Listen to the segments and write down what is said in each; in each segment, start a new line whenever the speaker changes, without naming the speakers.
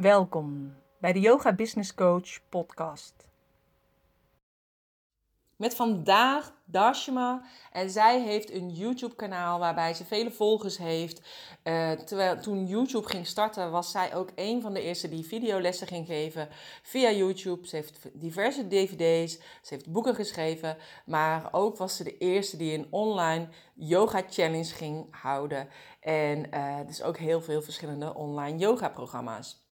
Welkom bij de Yoga Business Coach podcast. Met vandaag Dashima en zij heeft een YouTube kanaal waarbij ze vele volgers heeft. Uh, terwijl toen YouTube ging starten was zij ook een van de eerste die videolessen ging geven via YouTube. Ze heeft diverse dvd's, ze heeft boeken geschreven, maar ook was ze de eerste die een online yoga challenge ging houden. En uh, dus ook heel veel verschillende online yoga programma's.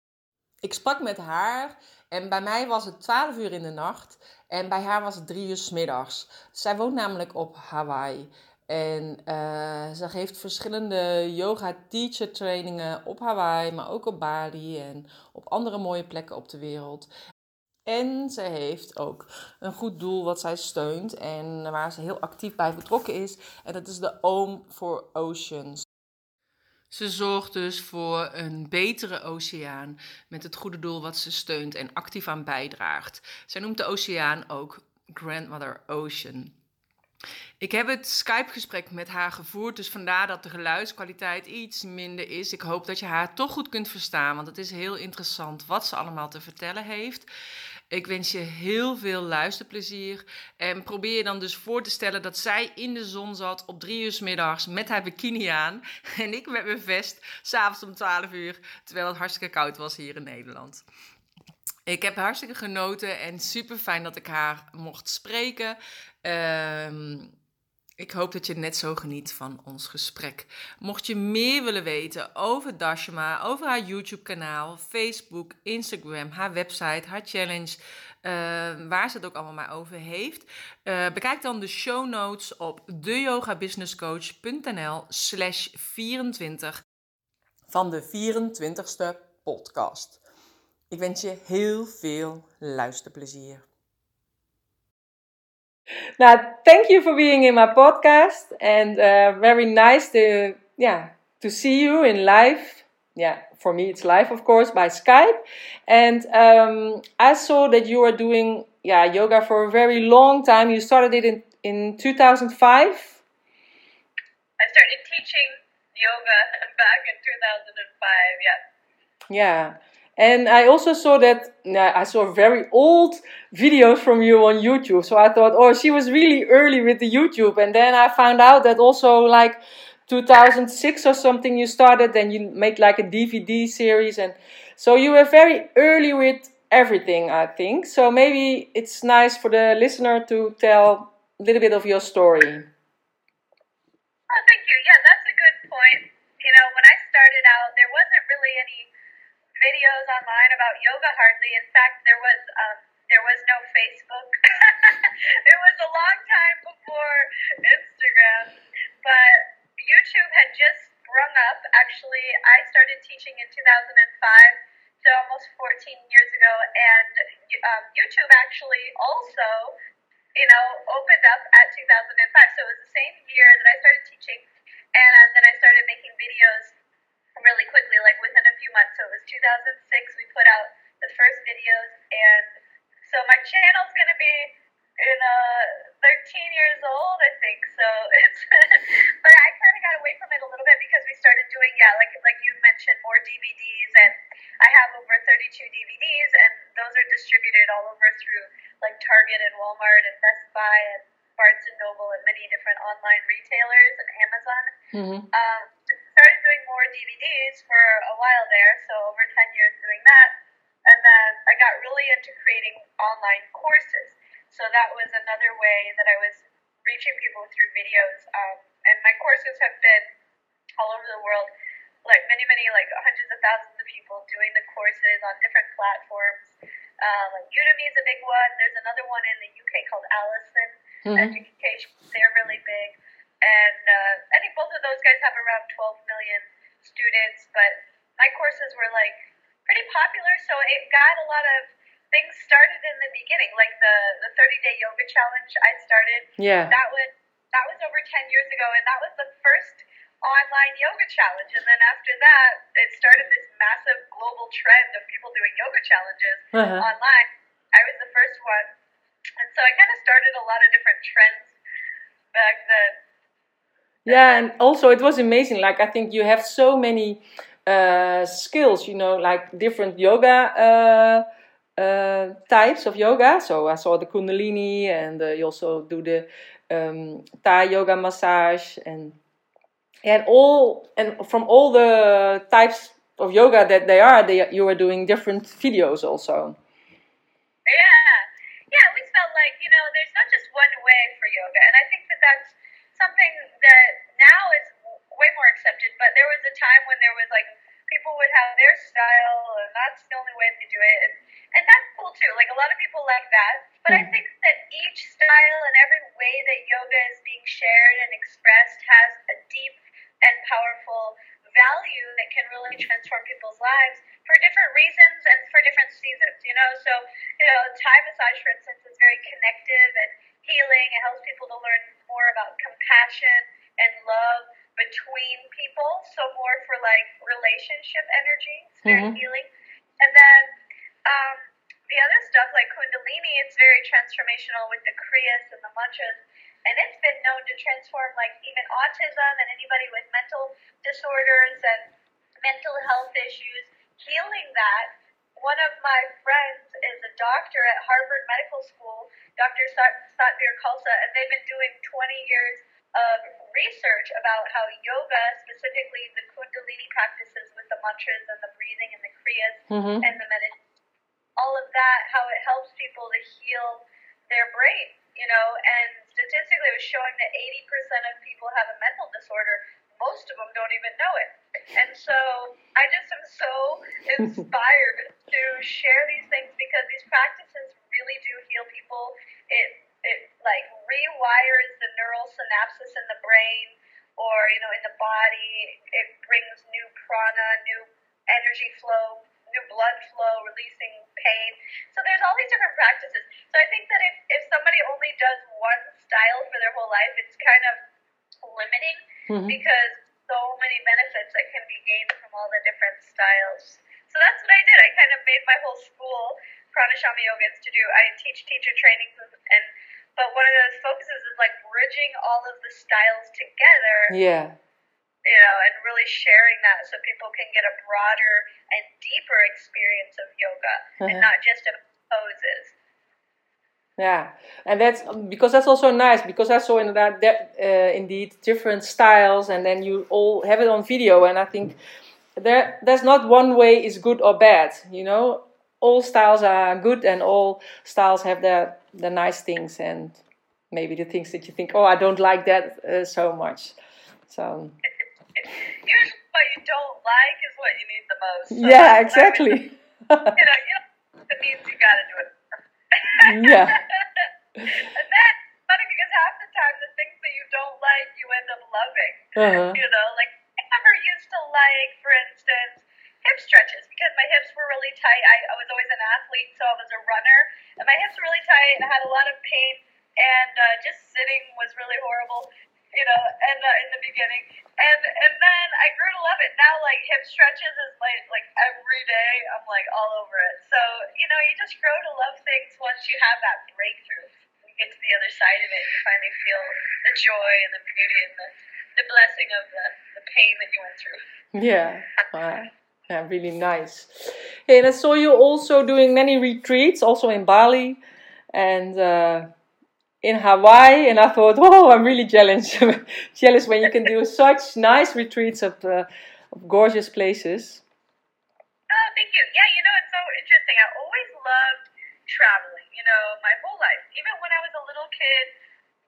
Ik sprak met haar en bij mij was het 12 uur in de nacht en bij haar was het 3 uur s middags. Zij woont namelijk op Hawaii. En uh, ze geeft verschillende yoga teacher trainingen op Hawaii, maar ook op Bali en op andere mooie plekken op de wereld. En ze heeft ook een goed doel wat zij steunt en waar ze heel actief bij betrokken is. En dat is de Oom for Oceans. Ze zorgt dus voor een betere oceaan met het goede doel wat ze steunt en actief aan bijdraagt. Zij noemt de oceaan ook Grandmother Ocean. Ik heb het Skype-gesprek met haar gevoerd, dus vandaar dat de geluidskwaliteit iets minder is. Ik hoop dat je haar toch goed kunt verstaan, want het is heel interessant wat ze allemaal te vertellen heeft. Ik wens je heel veel luisterplezier. En probeer je dan dus voor te stellen dat zij in de zon zat op drie uur s middags met haar bikini aan. En ik met mijn vest, s'avonds om 12 uur, terwijl het hartstikke koud was hier in Nederland. Ik heb hartstikke genoten en super fijn dat ik haar mocht spreken. Ehm ik hoop dat je net zo geniet van ons gesprek. Mocht je meer willen weten over Dashma, over haar YouTube-kanaal, Facebook, Instagram, haar website, haar challenge, uh, waar ze het ook allemaal maar over heeft, uh, bekijk dan de show notes op deyogabusinesscoach.nl slash 24 van de 24ste podcast. Ik wens je heel veel luisterplezier. Now, thank you for being in my podcast and uh, very nice to yeah to see you in live. Yeah, for me it's live, of course, by Skype. And um, I saw that you are doing yeah yoga for a very long time. You started it in in 2005. I
started teaching yoga back in 2005. Yeah.
Yeah. And I also saw that I saw very old videos from you on YouTube. So I thought, oh, she was really early with the YouTube. And then I found out that also like 2006 or something you started and you made like a DVD series. And so you were very early with everything, I think. So maybe it's nice for the listener to tell a little bit of your story. Oh,
thank you. Yeah, that's a good point. You know, when I started out, there wasn't really any videos online about yoga hardly. In fact, there was um, there was no Facebook. it was a long time before Instagram, but YouTube had just sprung up. Actually, I started teaching in 2005, so almost 14 years ago, and um, YouTube actually also, you know, opened up at 2005. So it was the same year that I started teaching, and then I started making videos really quickly, like within a few months. So it was 2006. We put out the first videos, and so my channel's gonna be in uh 13 years old, I think. So it's, but I kind of got away from it a little bit because we started doing, yeah, like like you mentioned, more DVDs, and I have over 32 DVDs, and those are distributed all over through like Target and Walmart and Best Buy and Barnes and Noble and many different online retailers and Amazon. Mm-hmm. Um, started doing more DVDs for a while there, so over 10 years doing that. And then I got really into creating online courses. So that was another way that I was reaching people through videos. Um, and my courses have been all over the world, like many, many, like hundreds of thousands of people doing the courses on different platforms. Uh, like Udemy is a big one. There's another one in the UK called Alison mm-hmm. Education. They're really big. And uh, I think both of those guys have around 12 million students, but my courses were like pretty popular, so it got a lot of things started in the beginning, like the the 30 day yoga challenge I started.
Yeah.
That was that was over 10 years ago, and that was the first online yoga challenge. And then after that, it started this massive global trend of people doing yoga challenges uh-huh. online. I was the first one, and so I kind of started a lot of different trends back then.
Yeah, and also it was amazing. Like I think you have so many uh, skills, you know, like different yoga uh, uh, types of yoga. So I saw the Kundalini, and uh, you also do the um, Thai yoga massage, and and all and from all the types of yoga that they are, they you are doing different videos also.
Yeah, yeah. We felt like you know, there's not just one way for yoga, and I think that that's something that now is way more accepted. But there was a time when there was like people would have their style, and that's the only way they do it, and and that's cool too. Like a lot of people like that. But I hmm. think that each style and every way that yoga is being shared and expressed has a deep and powerful value that can really transform people's lives for different reasons and for different seasons, you know? So, you know, Thai massage, for instance, is very connective and healing. It helps people to learn more about compassion and love between people. So, more for like relationship energy. Very
Mhm.
healing. And then um, the other stuff, like Kundalini, it's very transformational with the Kriyas and the mantras. And it's been known to transform like even autism and anybody with mental disorders and mental health issues, healing that. One of my friends is a doctor at Harvard Medical School, Dr. Sat- Satvir Khalsa, and they've been doing 20 years of research about how yoga, specifically the Kundalini practices with the mantras and the breathing and the Kriyas
Mhm.
and the meditation, all of that, how it helps people to heal their brain, you know, and statistically it was showing that 80% of people have a mental disorder. Most of them don't even know it. And so I just am so inspired to share these things because these practices really do heal people. It it like rewires the neural synapses in the brain or you know in the body. It brings new prana, new energy flow, new blood flow, releasing pain. So there's all these different practices. So I think that if, if somebody only does one style for their whole life, it's kind of limiting
Mhm.
because so many benefits that can be gained from all the different styles. So that's what I did. I kind of made my whole school Pranashama Yoga Institute. I teach teacher trainings and but one of those focuses is like bridging all of the styles together
Yeah.
you know, and really sharing that so people can get a broader and deeper experience of yoga and
Uh-huh.
not just of poses.
Yeah, and that's because that's also nice because I saw in that uh, indeed different styles, and then you all have it on video, and I think there there's not one way is good or bad. You know, all styles are good, and all styles have their the nice things, and maybe the things that you think, oh, I don't like that uh, so much. So
Usually, what you don't like is what you need the most. So
yeah,
I
exactly.
mean, you know, you know, it means you got to do it.
Yeah.
and that's funny because half the time the things that you don't like, you end up loving.
Uh-huh.
You know, like I never used to like, for instance, hip stretches because my hips were really tight. I, I was always an athlete, so I was a runner, and my hips were really tight, and I had a lot of pain, and uh, just sitting was really horrible. You know, and uh, in the beginning, and and then I grew to love it. Now, like hip stretches is like like every day. I'm like all over it. So you know, you just grow to love things once you have that breakthrough. You get to the other side of it, and you finally feel the joy and the beauty and the the blessing of the the pain that you went through.
Yeah. Wow. Yeah, really nice. And I saw you also doing many retreats, also in Bali and uh, in Hawaii. And I thought, oh, I'm really jealous, jealous when you can do such nice retreats of, uh, of gorgeous places.
Oh, thank you. Yeah, you know, it's so interesting. I always loved traveling, you know, my whole life. Even when I was a little kid,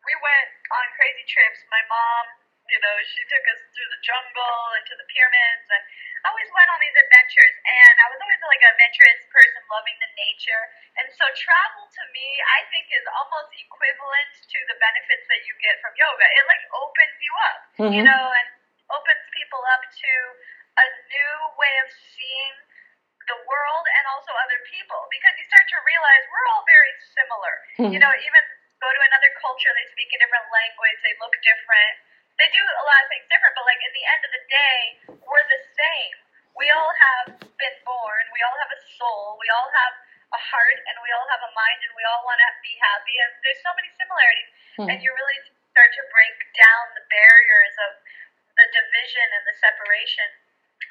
we went on crazy trips. My mom, you know, she took us through the jungle and to the pyramids, and I always went on these adventures. And I was always like an adventurous person, loving the nature. And so travel to me, I think, is almost equivalent to the benefits that you get from yoga. It like opens you up, you
Mhm.
know, and opens people up to a new way of seeing the world and also other people because you start to realize we're all very similar. You know, even go to another culture, they speak a different language, they look different. They do a lot of things different, but like at the end of the day, we're the same. We all have been born, we all have a soul, we all have a heart, and we all have a mind, and we all want to be happy. And there's so many similarities, and you really start to break down the barriers of the division and the separation,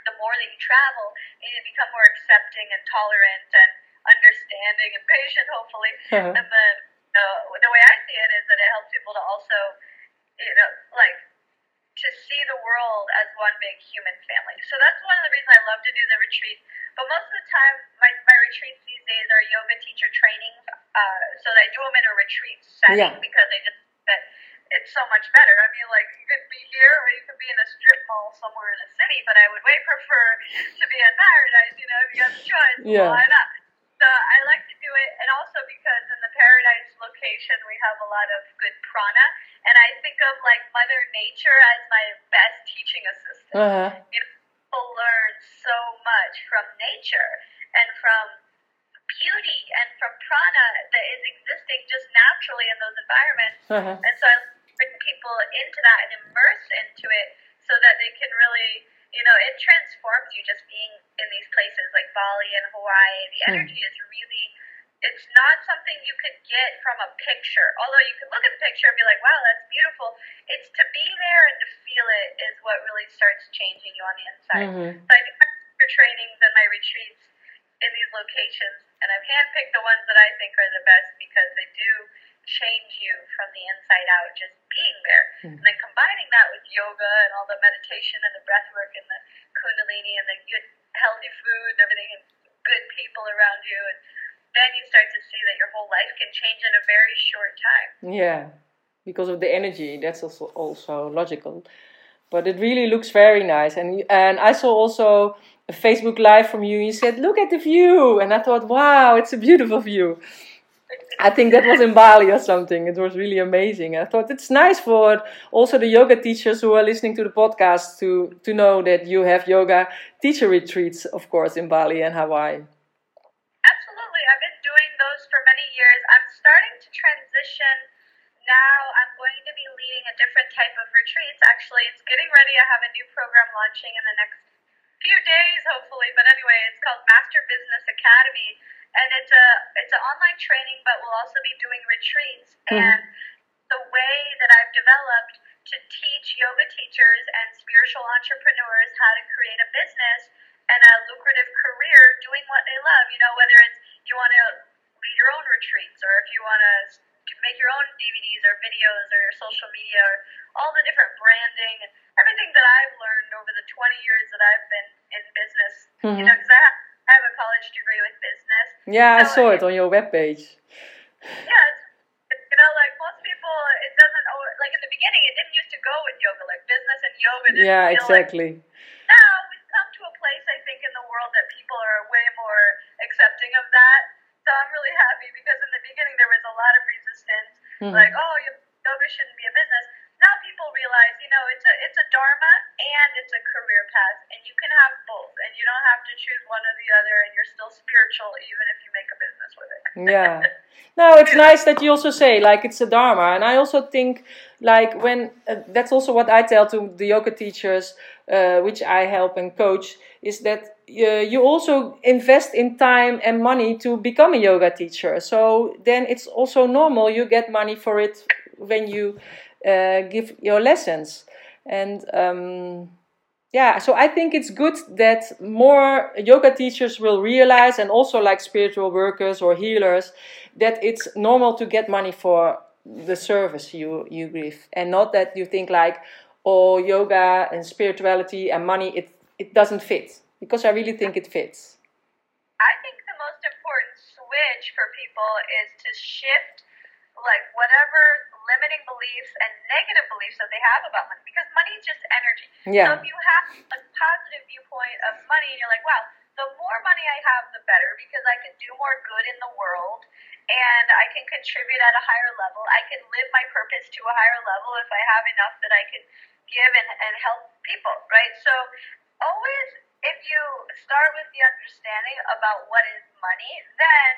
the more that you travel, and you become more accepting and tolerant and understanding and patient, hopefully.
Uh-huh.
And then uh, the way I see it is that it helps people to also, you know, like to see the world as one big human family. So that's one of the reasons I love to do the retreats. But most of the time, my, my retreats these days are yoga teacher trainings. Uh, so I do them in a retreat setting
Yeah.
because I just that it's so much better. I mean, like you could be here or you could be in a strip mall somewhere in a city, but I would way prefer to be in paradise. You know, if you have the choice,
Yeah.
why not? So I like to do it, and also because in the paradise location we have a lot of good prana, and I think of like Mother Nature as my best teaching assistant.
Uh-huh.
You know, people learn so much from nature and from beauty and from prana that is existing just naturally in those environments.
Uh-huh.
And so I bring people into that and immerse into it so that they can really, you know, it transforms you just being in these places like Bali and Hawaii. The
Hmm.
energy is really, it's not something you could get from a picture. Although you can look at the picture and be like, wow, that's beautiful. It's to be there and to feel it is what really starts changing you on the inside.
Mhm.
So I do my trainings and my retreats in these locations, and I've handpicked the ones that I think are the best because they do change you from the inside out just being there. Hmm. And then combining that with yoga and all the meditation and the breath work and the kundalini and the good healthy food and everything and good people around you and then you start to see that your whole life can change in a very short time.
Yeah, because of the energy. That's also also logical. But it really looks very nice. And and I saw also a Facebook live from you. You said, "Look at the view," and I thought, "Wow, it's a beautiful view." I think that was in Bali or something. It was really amazing. I thought it's nice for also the yoga teachers who are listening to the podcast to to know that you have yoga teacher retreats, of course, in Bali and Hawaii.
Absolutely. I've been doing those for many years. I'm starting to transition now. I'm going to be leading a different type of retreats. Actually, it's getting ready. I have a new program launching in the next few days, hopefully. But anyway, it's called Master Business Academy, and it's a it's an online training, but we'll also be doing retreats.
Mhm.
And the way that I've developed to teach yoga teachers and spiritual entrepreneurs how to create a business and a lucrative career doing what they love. You know, whether it's you want to lead your own retreats or if you want to make your own DVDs or videos or your social media or all the different branding and everything that I've learned over the 20 years that I've been in business. You
Mhm.
know, because I, have- I have a college degree with business.
Yeah, I saw it on your webpage.
Yeah, you know, like most people, it doesn't, like in the beginning, it didn't used to go with yoga, like business and yoga. Didn't
Yeah,
feel like
exactly.
now we've come to a place I think in the world that people are way more accepting of that. So I'm really happy because in the beginning there was a lot of resistance,
Mhm.
like oh yoga shouldn't be a business. Now people realize you know it's a it's a dharma and it's a career path, and you can have both, and you don't have to choose one or the other, and you're still spiritual even if you make a business with it.
yeah. No it's nice that you also say like it's a dharma and i also think like when uh, that's also what i tell to the yoga teachers uh, which i help and coach is that uh, you also invest in time and money to become a yoga teacher. So then it's also normal you get money for it when you uh, give your lessons and um, yeah so i think it's good that more yoga teachers will realize and also like spiritual workers or healers that it's normal to get money for the service you you give. And not that you think like oh yoga and spirituality and money it it doesn't fit. Because i really think it fits.
I think the most important switch for people is to shift like whatever limiting beliefs and negative beliefs that they have about money because money is just energy.
Yeah.
So if you have a positive viewpoint of money and you're like, wow, the more money I have, the better because I can do more good in the world and I can contribute at a higher level. I can live my purpose to a higher level if I have enough that I can give and, and help people, right? So always if you start with the understanding about what is money, then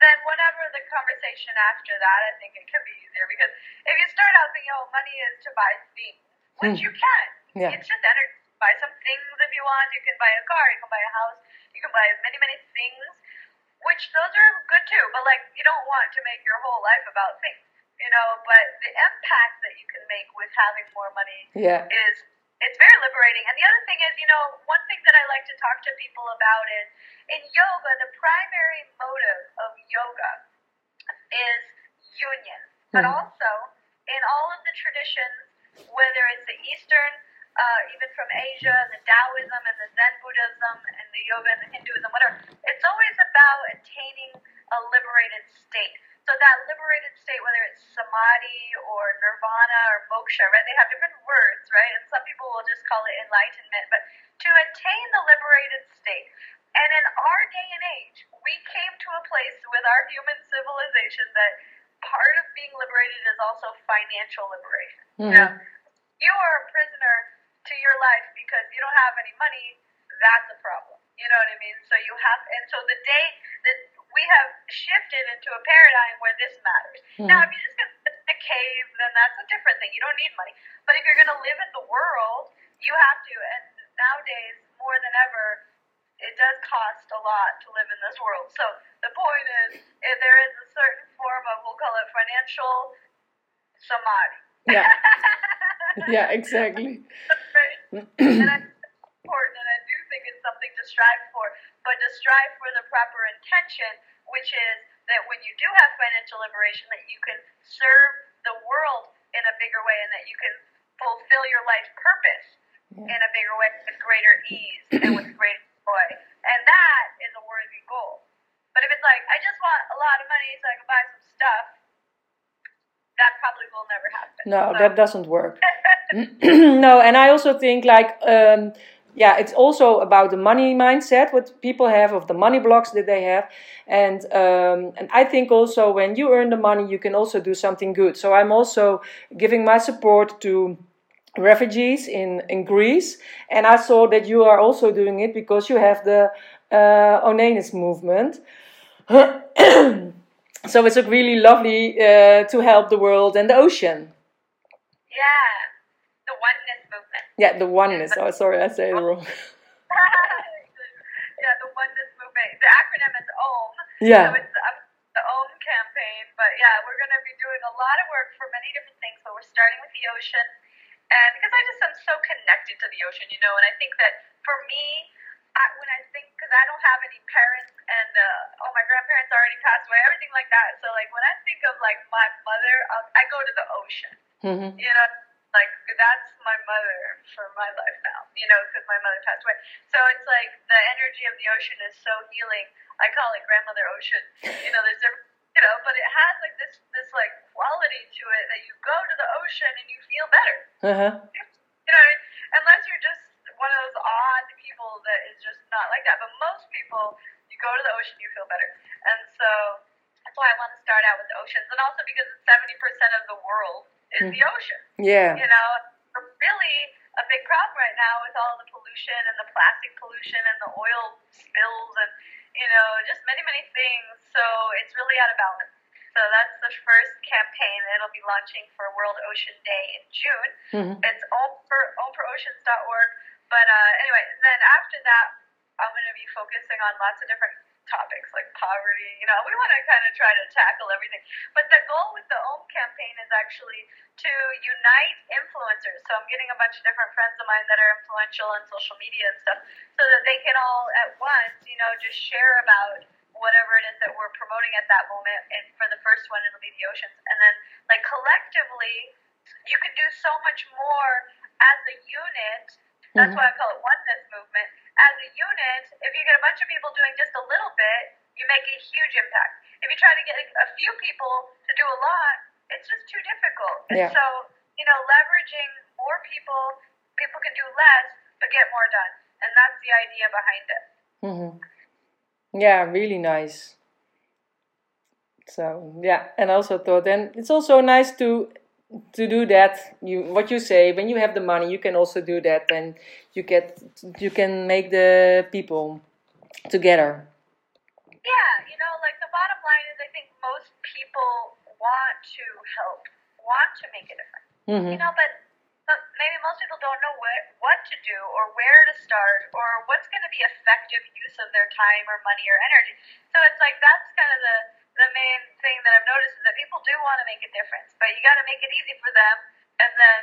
then whatever the conversation after that, I think it can be easier because if you start out thinking, oh, money is to buy things, which
Hmm.
you can,
Yeah.
it's just energy. Buy some things if you want. You can buy a car. You can buy a house. You can buy many, many things, which those are good too. But like, you don't want to make your whole life about things, you know. But the impact that you can make with having more money
yeah
is it's very liberating. And the other thing is, you know, one thing that I like to talk to people about is in yoga, the primary motive of yoga is union, but
Mhm.
also in all of the traditions, whether it's the Eastern, uh, even from Asia, the Taoism and the Zen Buddhism and the yoga and the Hinduism, whatever, it's always about attaining a liberated state. So that liberated state, whether it's samadhi or nirvana or moksha, right? They have different words, right? And some people will just call it enlightenment, but to attain the liberated state. And in our day and age, we came to a place with our human civilization that part of being liberated is also financial liberation. Mm-hmm. You know, you are a prisoner to your life because you don't have any money, that's a problem. You know what I mean? So you have, and so the day that we have shifted into a paradigm where this matters. Hmm. Now, if you're just going to live in a cave, then that's a different thing. You don't need money. But if you're going to live in the world, you have to. And nowadays, more than ever, it does cost a lot to live in this world. So the point is, if there is a certain form of, we'll call it financial samadhi.
Yeah. Yeah, exactly.
Right? and I important, and I do think it's something to strive for, but to strive for the proper intention, which is that when you do have financial liberation, that you can serve the world in a bigger way, and that you can fulfill your life purpose in a bigger way with greater ease and with greater joy, and that is a worthy goal. But if it's like I just want a lot of money so I can buy some stuff, that probably will never happen.
No,
So-
that doesn't work. no, and I also think like um, yeah, it's also about the money mindset what people have of the money blocks that they have, and um, and I think also when you earn the money, you can also do something good. So I'm also giving my support to refugees in in Greece, and I saw that you are also doing it because you have the uh, Onanis movement. so it's really lovely uh, to help the world and the ocean.
Yeah.
Yeah, the oneness. Oh, sorry, I say it wrong.
yeah, the oneness movement. The acronym is OM.
Yeah.
So it's um, the OM campaign. But yeah, we're going to be doing a lot of work for many different things. But we're starting with the ocean. And because I just am so connected to the ocean, you know, and I think that for me, I, when I think, because I don't have any parents and, uh, oh, my grandparents already passed away, everything like that. So, like, when I think of, like, my mother, um, I go to the ocean.
Mm-hmm.
You know, like that's my mother for my life now. You know, because my mother passed away. So it's like the energy of the ocean is so healing. I call it grandmother ocean. You know, there's different, you know, but it has like this this like quality to it that you go to the ocean and you feel better.
Uh-huh.
You know, unless you're just one of those odd people that is just not like that. But most people, you go to the ocean, you feel better. And so that's why I want to start out with the oceans, and also because it's seventy percent of the world is the ocean
Yeah.
you know, really a big problem right now with all the pollution and the plastic pollution and the oil spills and, you know, just many, many things. So it's really out of balance. So that's the first campaign that it'll be launching for World Ocean Day in June.
Mhm.
It's for, oceans.org. But uh, anyway, then after that, I'm going to be focusing on lots of different topics like poverty. You know, we want to kind of try to tackle everything. But the goal with the OM campaign is actually to unite influencers. So I'm getting a bunch of different friends of mine that are influential on social media and stuff so that they can all at once, you know, just share about whatever it is that we're promoting at that moment. And for the first one, it'll be the oceans. And then, like, collectively, you can do so much more as a unit. That's
Mhm.
why I call it oneness movement. As a unit, if you get a bunch of people doing just a little bit, you make a huge impact. If you try to get a few people to do a lot, it's just too difficult. And
Yeah.
so, you know, leveraging more people, people can do less but get more done. And that's the idea behind it.
hmm Yeah, really nice. So yeah, and I also thought then it's also nice to to do that. You what you say when you have the money, you can also do that, and you get you can make the people together.
Yeah, you know, like the bottom line is I think most people want to help, want to make a difference.
hmm
You know, but, but maybe most people don't know what, what to do or where to start or what's going to be effective use of their time or money or energy. So it's like that's kind of the, the main thing that I've noticed is that people do want to make a difference, but you got to make it easy for them and then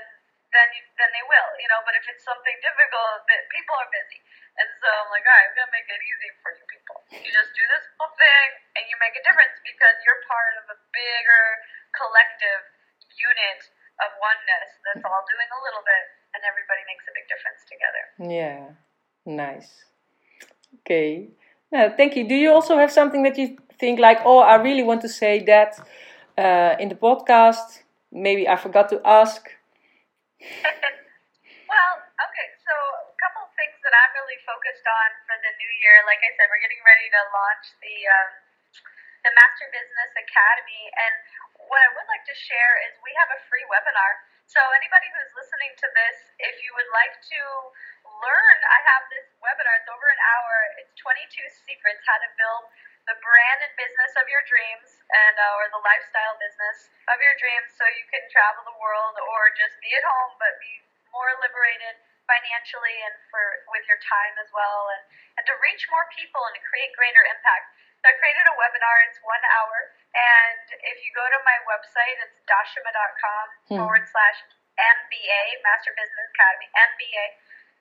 then you, then they will, you know. But if it's something difficult, that people are busy, and so I'm like, all right, I'm gonna make it easy for you people. You just do this whole thing, and you make a difference because you're part of a bigger collective unit of oneness that's all doing a little bit, and everybody makes a big difference together.
Yeah, nice. Okay. Yeah, thank you. Do you also have something that you think like, oh, I really want to say that uh, in the podcast? Maybe I forgot to ask.
well, okay. So a couple of things that I'm really focused on for the new year. Like I said, we're getting ready to launch the um, the Master Business Academy, and what I would like to share is we have a free webinar. So anybody who's listening to this, if you would like to learn, I have this webinar. It's over an hour. It's 22 secrets how to build the brand and business of your dreams and uh, or the lifestyle business of your dreams so you can travel the world or just be at home but be more liberated financially and for with your time as well and, and to reach more people and to create greater impact. So I created a webinar, it's one hour, and if you go to my website, it's dashama.com hmm. forward slash MBA, Master Business Academy, MBA,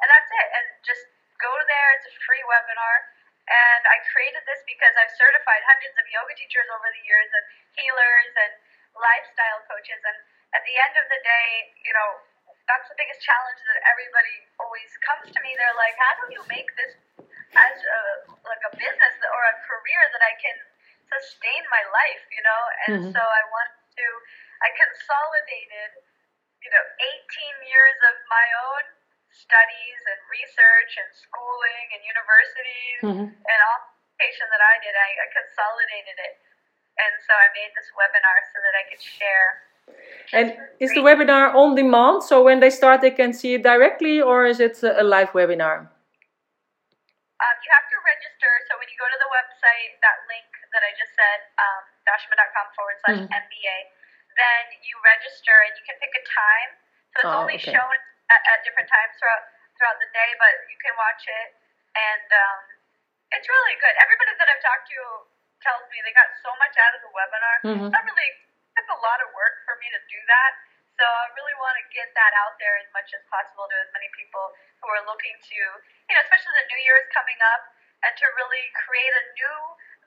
and that's it. And just go there, it's a free webinar and I created this because I've certified hundreds of yoga teachers over the years and healers and lifestyle coaches. And at the end of the day, you know, that's the biggest challenge that everybody always comes to me. They're like, how do you make this as a, like a business or a career that I can sustain my life, you know? And mm-hmm. so I want to, I consolidated, you know, 18 years of my own studies and research and schooling and universities mm-hmm. and all education that I did, I, I consolidated it. And so I made this webinar so that I could share.
And is the webinar on demand? So when they start, they can see it directly, or is it a live webinar?
Um, you have to register. So when you go to the website, that link that I just said, um, dashama.com forward slash MBA, mm-hmm. then you register and you can pick a time. So it's oh, only okay. shown at, at different times throughout throughout the day, but you can watch it, and um, it's really good. Everybody that I've talked to tells me they got so much out of the webinar. Mm-hmm. It's really it's a lot of work for me to do that. So I really want to get that out there as much as possible to as many people who are looking to, you know, especially the new year is coming up, and to really create a new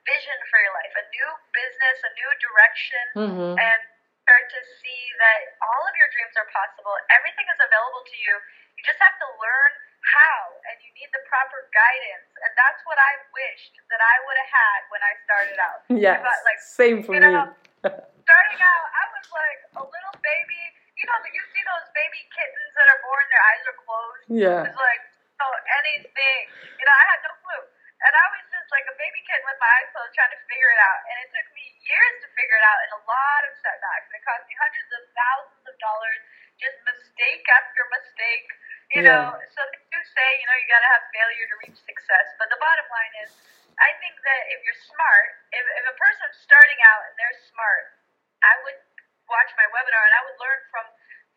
vision for your life, a new business, a new direction, mm-hmm. and start to see that all of your dreams are possible. Everything is available to you. You just have to learn how, and you need the proper guidance. And that's what I wished that I would have had when I started out.
Yeah, like same for you me. Know,
starting out, I was like a little baby. You know, you see those baby kittens that are born, their eyes are closed.
Yeah.
It's like, oh, anything. You know, I had no clue. And I was just like a baby kid with my eyes closed trying to figure it out. And it took me years to figure it out and a lot of setbacks. And it cost me hundreds of thousands of dollars, just mistake after mistake. You yeah. know, so they do say, you know, you got to have failure to reach success. But the bottom line is, I think that if you're smart, if, if a person's starting out and they're smart, I would watch my webinar and I would learn from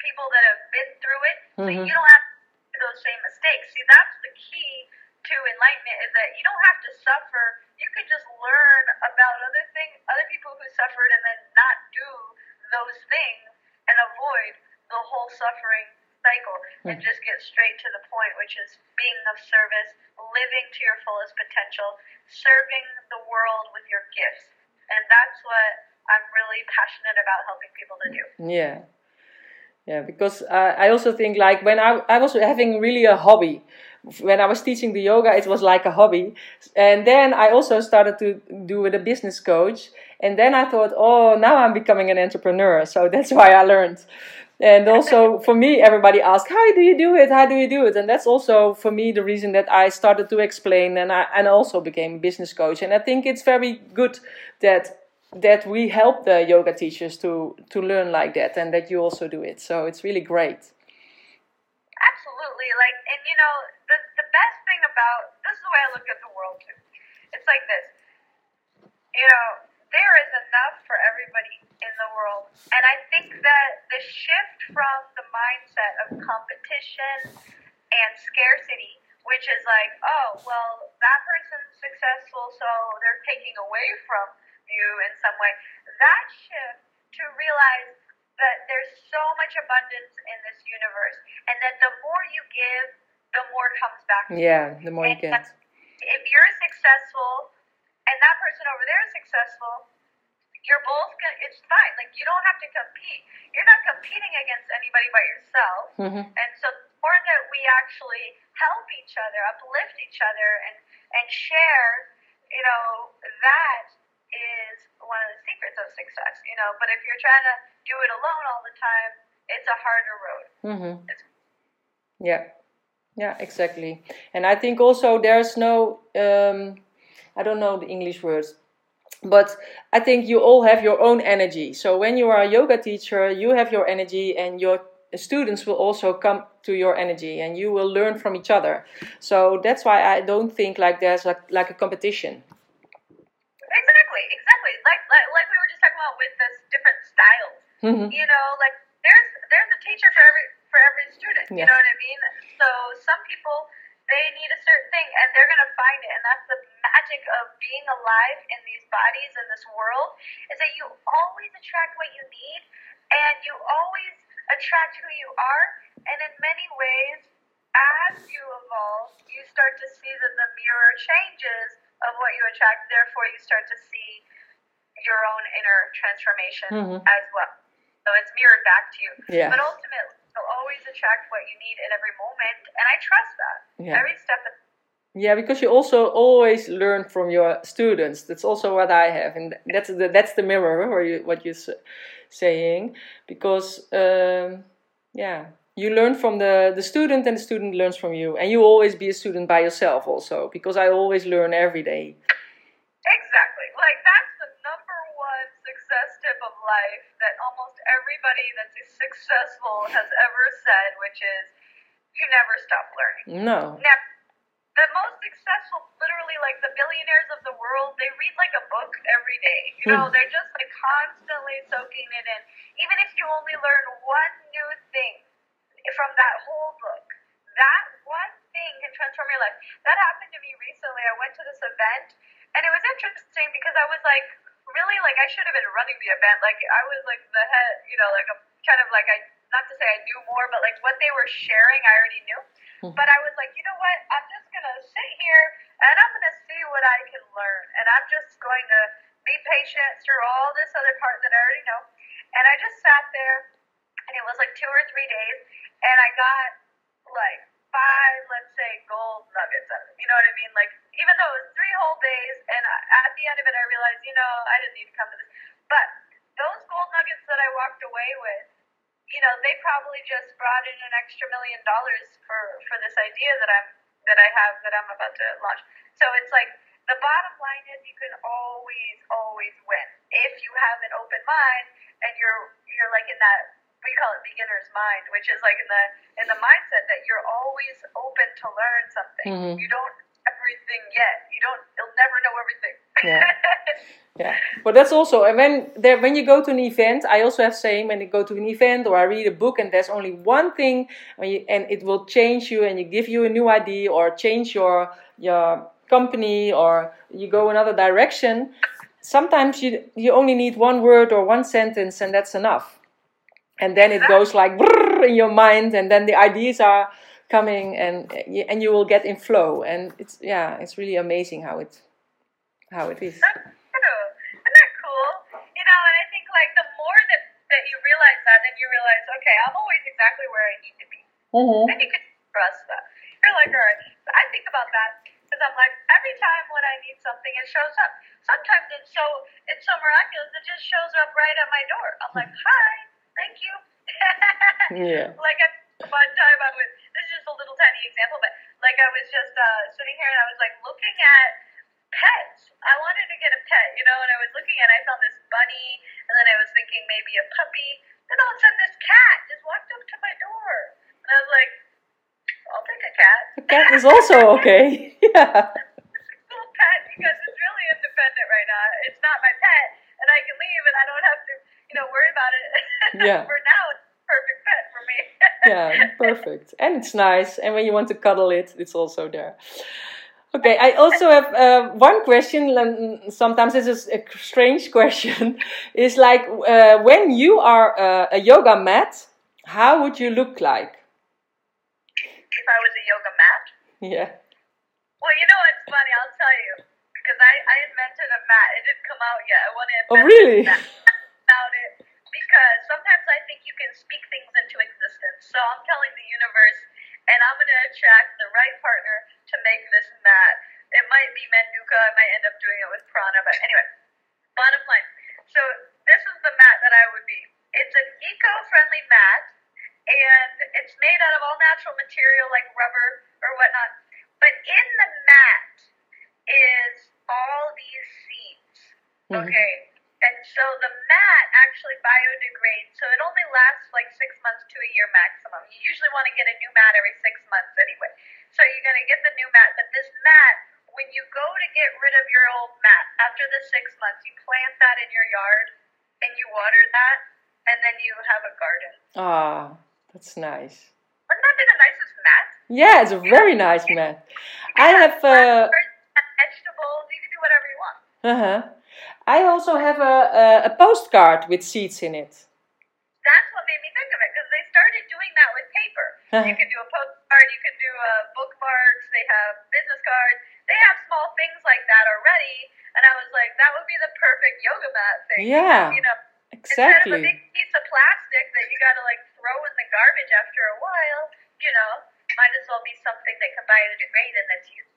people that have been through it. Mm-hmm. So you don't have to do those same mistakes. See, that's the key to enlightenment is that you don't have to suffer. You can just learn about other things, other people who suffered, and then not do those things and avoid the whole suffering cycle and hmm. just get straight to the point, which is being of service, living to your fullest potential, serving the world with your gifts. And that's what I'm really passionate about helping people to do.
Yeah. Yeah, because uh, I also think like when I, I was having really a hobby, when I was teaching the yoga, it was like a hobby. And then I also started to do with a business coach. And then I thought, oh, now I'm becoming an entrepreneur. So that's why I learned. And also for me, everybody asked, how do you do it? How do you do it? And that's also for me the reason that I started to explain and I and also became a business coach. And I think it's very good that that we help the yoga teachers to to learn like that and that you also do it. So it's really great.
Absolutely. Like and you know, best thing about this is the way I look at the world too. It's like this. You know, there is enough for everybody in the world. And I think that the shift from the mindset of competition and scarcity, which is like, oh, well, that person's successful, so they're taking away from you in some way, that shift to realize that there's so much abundance in this universe, and that the more you give, the more comes back. to you.
Yeah, the more you get.
If you're successful, and that person over there is successful, you're both gonna. It's fine. Like you don't have to compete. You're not competing against anybody but yourself.
hmm
And so the more that we actually help each other, uplift each other, and and share, you know, that is one of the secrets of success. You know, but if you're trying to do it alone all the time, it's a harder road.
Mm-hmm. Yeah, yeah, exactly. And I think also there's no, um, I don't know the English words, but I think you all have your own energy. So when you are a yoga teacher, you have your energy, and your students will also come to your energy, and you will learn from each other. So that's why I don't think like there's a, like a competition.
Exactly, exactly. Like, like like we were just talking about with this different styles.
Mhm.
You know, like there's there's a teacher for every for every student. You know what I mean? So some people they need a certain thing and they're gonna find it, and that's the magic of being alive in these bodies in this world is that you always attract what you need, and you always attract who you are, and in many ways. As you evolve, you start to see that the mirror changes of what you attract. Therefore, you start to see your own inner transformation
Mhm.
as well. So it's mirrored back to you.
Yeah.
But ultimately, you'll always attract what you need in every moment, and I trust that.
Yeah.
Every step of
Yeah, because you also always learn from your students. That's also what I have, and that's the that's the mirror, where you, what you're saying. Because um, yeah, you learn from the the student, and the student learns from you, and you always be a student by yourself also. Because I always learn every day.
Exactly. Like that's the number one success tip of life that almost everybody that's successful has ever said, which is you never stop learning.
No.
Never. The most successful, literally like the billionaires of the world, they read like a book every day. You know,
Hmm.
they're just like constantly soaking it in. Even if you only learn one new thing from that whole book, that one thing can transform your life. That happened to me recently. I went to this event, and it was interesting because I was like, really, like I should have been running the event. Like I was like the head, you know, like a kind of like I, not to say I knew more, but like what they were sharing, I already knew. Hmm. But I was like, you know what? I'm just gonna sit here and I'm gonna see what I can learn, and I'm just going to be patient through all this other part that I already know. And I just sat there, and it was like two or three days, and I got like five, let's say, gold nuggets of it. You know what I mean? Like even though it was three whole days, and at the end of it, I realized, you know, I didn't need to come to this. But those gold nuggets that I walked away with, you know, they probably just brought in an extra million dollars for for this idea that I'm that I have that I'm about to launch. So it's like the bottom line is you can always always win if you have an open mind and you're you're like in that we call it beginner's mind, which is like in the in the mindset that you're always open to learn something.
Mhm.
You don't everything yet. You don't. You'll never know everything.
Yeah. Yeah, but that's also and when there when you go to an event, I also have same when you go to an event or I read a book and there's only one thing and, you, and it will change you and you give you a new idea or change your your company or you go another direction. Sometimes you you only need one word or one sentence and that's enough, and then it goes like in your mind and then the ideas are coming and you- and you will get in flow and it's yeah it's really amazing how it how it is.
That's true. Isn't that cool? You know, and I think like the more that that you realize that, then you realize, okay, I'm always exactly where I need to be.
Mm-hmm.
And you can trust that. You're like, all right. So I think about that because I'm like, every time when I need something, it shows up. Sometimes it's so it's so miraculous, it just shows up right at my door. I'm like, hi, thank you.
Yeah.
Like one time I was. This is just a little tiny example, but like I was just uh, sitting here and I was like looking at pets. I wanted to get a pet, you know, and I was looking and I found this bunny, and then I was thinking maybe a puppy. Then all of a sudden, this cat just walked up to my door, and I was like, "I'll take a cat."
A cat is also okay. Yeah.
cool pet because it's really independent right now. It's not my pet, and I can leave, and I don't have to, you know, worry about it.
Yeah.
for now, it's a perfect pet for me.
Yeah, perfect. And it's nice. And when you want to cuddle it, it's also there. Okay, I also have uh, one question. Sometimes this is a strange question. Is like uh, when you are uh, a yoga mat, how would you look like?
If I was a yoga mat.
Yeah.
Well, you know what's funny? I'll tell you. Because I, I invented a mat. It didn't come out yet. I want to invent.
Oh,
invent
really?
Because sometimes I think you can speak things into existence. So I'm telling the universe, and I'm going to attract the right partner to make this mat. It might be Manduka. I might end up doing it with Prana. But anyway, bottom line. So this is the mat that I would be. It's an eco-friendly mat, and it's made out of all natural material like rubber or whatnot. But in the mat is all these seeds.
Mhm.
Okay. And so the mat actually biodegrades, so it only lasts like six months to a year maximum. You usually want to get a new mat every six months anyway. So you're going to get the new mat, but this mat, when you go to get rid of your old mat, after the six months, you plant that in your yard and you water that, and then you have a garden.
Ah, that's nice.
Wouldn't that be the nicest mat?
Yeah, it's a very nice mat. I have. Uh,
vegetables, you can do whatever you want.
uh-huh. I also have a, a, a postcard with seeds in it.
That's what made me think of it because they started doing that with paper. you can do a postcard, you can do uh, bookmarks, they have business cards, they have small things like that already. And I was like, that would be the perfect yoga mat thing.
Yeah,
You know, instead of a big piece of plastic that you got to like throw in the garbage after a while, you know, might as well be something that can biodegrade and that's useful.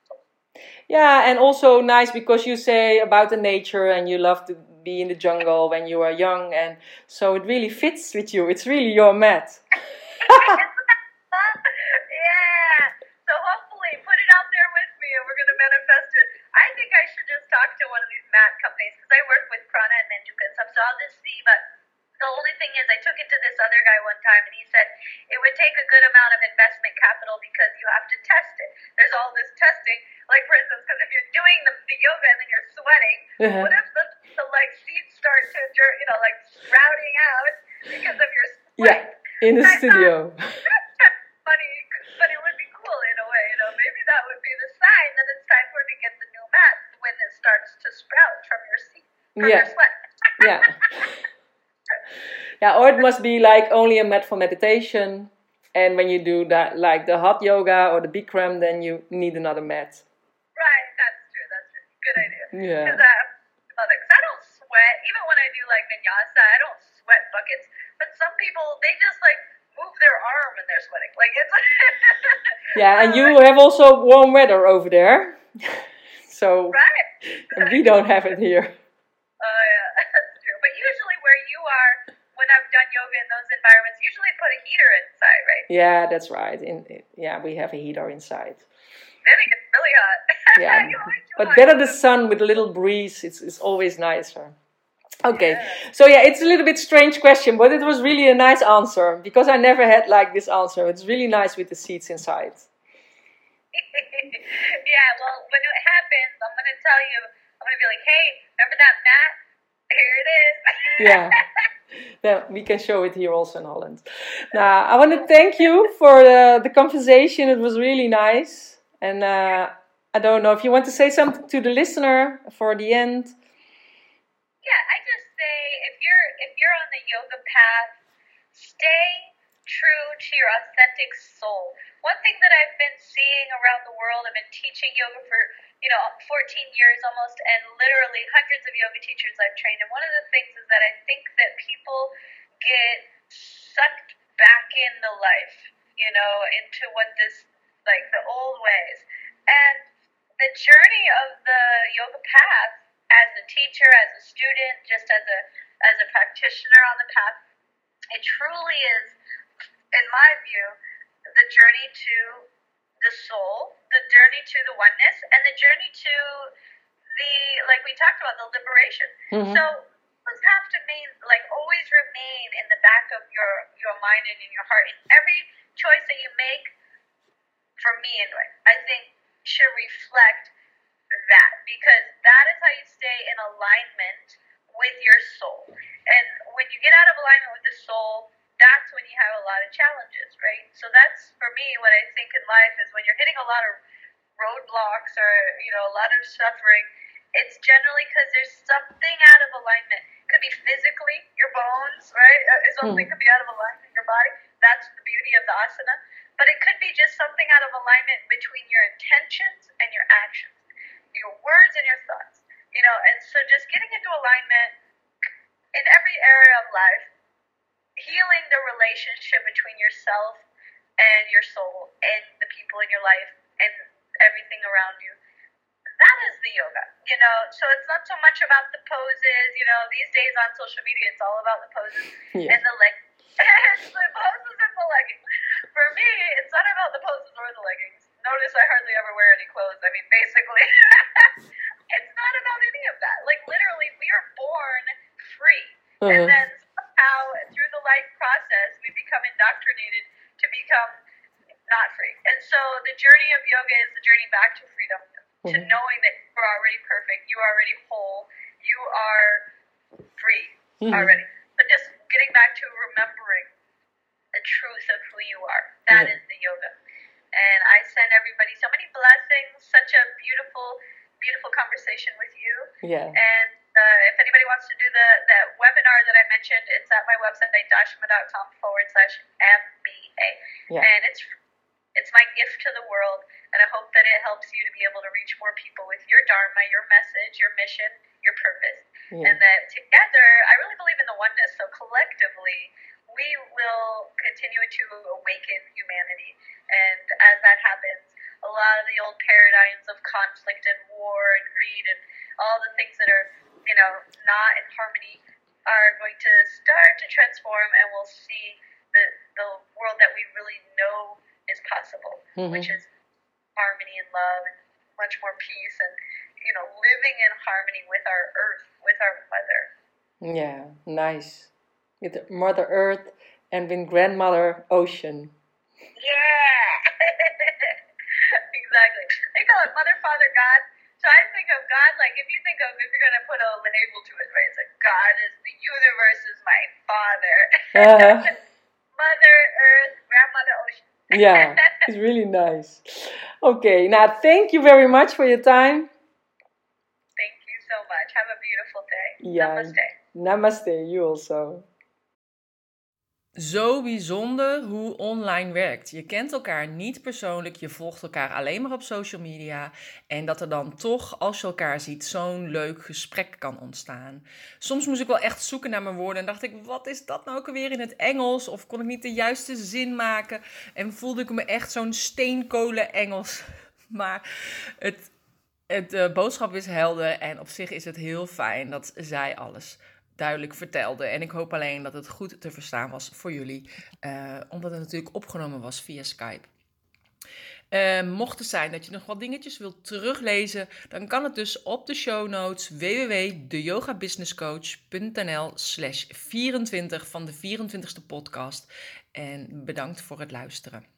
Yeah, and also nice because you say about the nature and you love to be in the jungle when you are young, and so it really fits with you. It's really your mat.
yeah. So hopefully, put it out there with me, and we're gonna manifest it. I think I should just talk to one of these mat companies because I work with Prana and Manduka and stuff. So I'll just see. But the only thing is, I took it to this other guy one time, and he said it would take a good amount of investment capital because you have to test it. There's all this testing. Like for instance, because if you're doing the, the yoga and then you're sweating,
Uh-huh.
what if the, the like seeds start to, you know, like sprouting out because of your sweat?
Yeah, in the studio.
funny, but it would be cool in a way. You know, maybe that would be the sign that it's time for to get the new mat when it starts to sprout from your seat, from
Yeah.
your sweat.
Yeah. Yeah, or it must be like only a mat for meditation. And when you do that, like the hot yoga or the Bikram, then you need another mat.
Right, that's true. That's true. Good idea.
Yeah.
Because I, well, I don't sweat. Even when I do like vinyasa, I don't sweat buckets. But some people, they just like move their arm and they're sweating. Like it's.
Yeah, and you have also warm weather over there. so
Right.
we don't have it here.
Oh yeah, that's true. But usually where you are, yoga in those environments, usually put a heater inside, right?
Yeah, that's right. In, yeah, we have a heater inside.
Then it gets really hot.
Yeah,
You always do
but
hot
better the sun with a little breeze. It's, it's always nicer. Okay, so yeah, it's a little bit strange question, but it was really a nice answer because I never had like this answer. It's really nice with the seeds inside.
yeah, well, when it happens, I'm gonna tell you. I'm gonna be like, hey, remember that mat? Here it is.
Yeah. Yeah, we can show it here also in Holland. Now, I want to thank you for the, the conversation. It was really nice. And uh, I don't know if you want to say something to the listener for the end.
Yeah, I just say if you're if you're on the yoga path, stay true to your authentic soul. One thing that I've been seeing around the world, I've been teaching yoga for you know 14 years almost, and literally hundreds of yoga teachers I've trained. And one of the things is that I think that people get sucked back in the life, you know, into what this like the old ways, and the journey of the yoga path as a teacher, as a student, just as a as a practitioner on the path, it truly is, in my view, the journey to the soul, the journey to the oneness, and the journey to the like we talked about the liberation.
Mhm.
So those have to mean like always remain in the back of your your mind and in your heart. In every choice that you make, for me anyway, I think should reflect that because that is how you stay in alignment with your soul. And when you get out of alignment with the soul, that's when you have a lot of challenges, right? So that's for me what I think in life is when you're hitting a lot of roadblocks or you know a lot of suffering, it's generally because there's something out of alignment. Could be physically your bones, right? Uh, Something could be out of alignment in your body. That's the beauty of the asana. But it could be just something out of alignment between your intentions and your actions, your words and your thoughts. You know, and so just getting into alignment in every area of life, healing the relationship between yourself and your soul and the people in your life and everything around you. That is the yoga, you know. So it's not so much about the poses, you know. These days on social media, it's all about the poses
Yeah.
and the leg, it's the poses and the leggings. For me, it's not about the poses or the leggings. Notice I hardly ever wear any clothes. I mean, basically, it's not about any of that. Like literally, we are born free, and
Uh-huh.
then somehow through the life process, we become indoctrinated to become not free. And so the journey of yoga is the journey back to freedom, to
Mhm.
knowing that you're already perfect, you are already whole, you are free
Mhm.
already. But just getting back to remembering the truth of who you are. That
Yeah.
is the yoga. And I send everybody so many blessings, such a beautiful, beautiful conversation with you.
Yeah.
And uh, if anybody wants to do the that webinar that I mentioned, it's at my website, forward slash MBA.
Yeah.
And it's my gift to the world, and I hope that it helps you to be able to reach more people with your dharma, your message, your mission, your purpose,
Yeah.
and that together, I really believe in the oneness. So collectively, we will continue to awaken humanity, and as that happens, a lot of the old paradigms of conflict and war and greed and all the things that are, you know, not in harmony are going to start to transform, and we'll see the the world that we really know is
Mhm.
which is harmony and love and much more peace and you know living in harmony with our earth, with our mother.
Yeah. Nice. With Mother Earth and with Grandmother Ocean.
Yeah, exactly. They call it Mother, Father, God. So I think of God like if you think of if you're gonna put a label to it, right? It's like God is the universe is my father.
Uh-huh.
Mother Earth, Grandmother Ocean.
yeah. It's really nice. Okay. Now, thank you very much for your time.
Thank you so much. Have a beautiful day.
Yeah.
Namaste.
Namaste. You also. Zo bijzonder hoe online werkt. Je kent elkaar niet persoonlijk, je volgt elkaar alleen maar op social media. En dat er dan toch, als je elkaar ziet, zo'n leuk gesprek kan ontstaan. Soms moest ik wel echt zoeken naar mijn woorden en dacht ik, wat is dat nou ook alweer in het Engels? Of kon ik niet de juiste zin maken? En voelde ik me echt zo'n steenkolen Engels. Maar het, het de boodschap is helder en op zich is het heel fijn dat zij alles duidelijk vertelde. En ik hoop alleen dat het goed te verstaan was voor jullie, eh, omdat het natuurlijk opgenomen was via Skype. Eh, mocht het zijn dat je nog wat dingetjes wilt teruglezen, dan kan het dus op de show notes www.deyogabusinesscoach.nl slash 24 van de 24ste podcast. En bedankt voor het luisteren.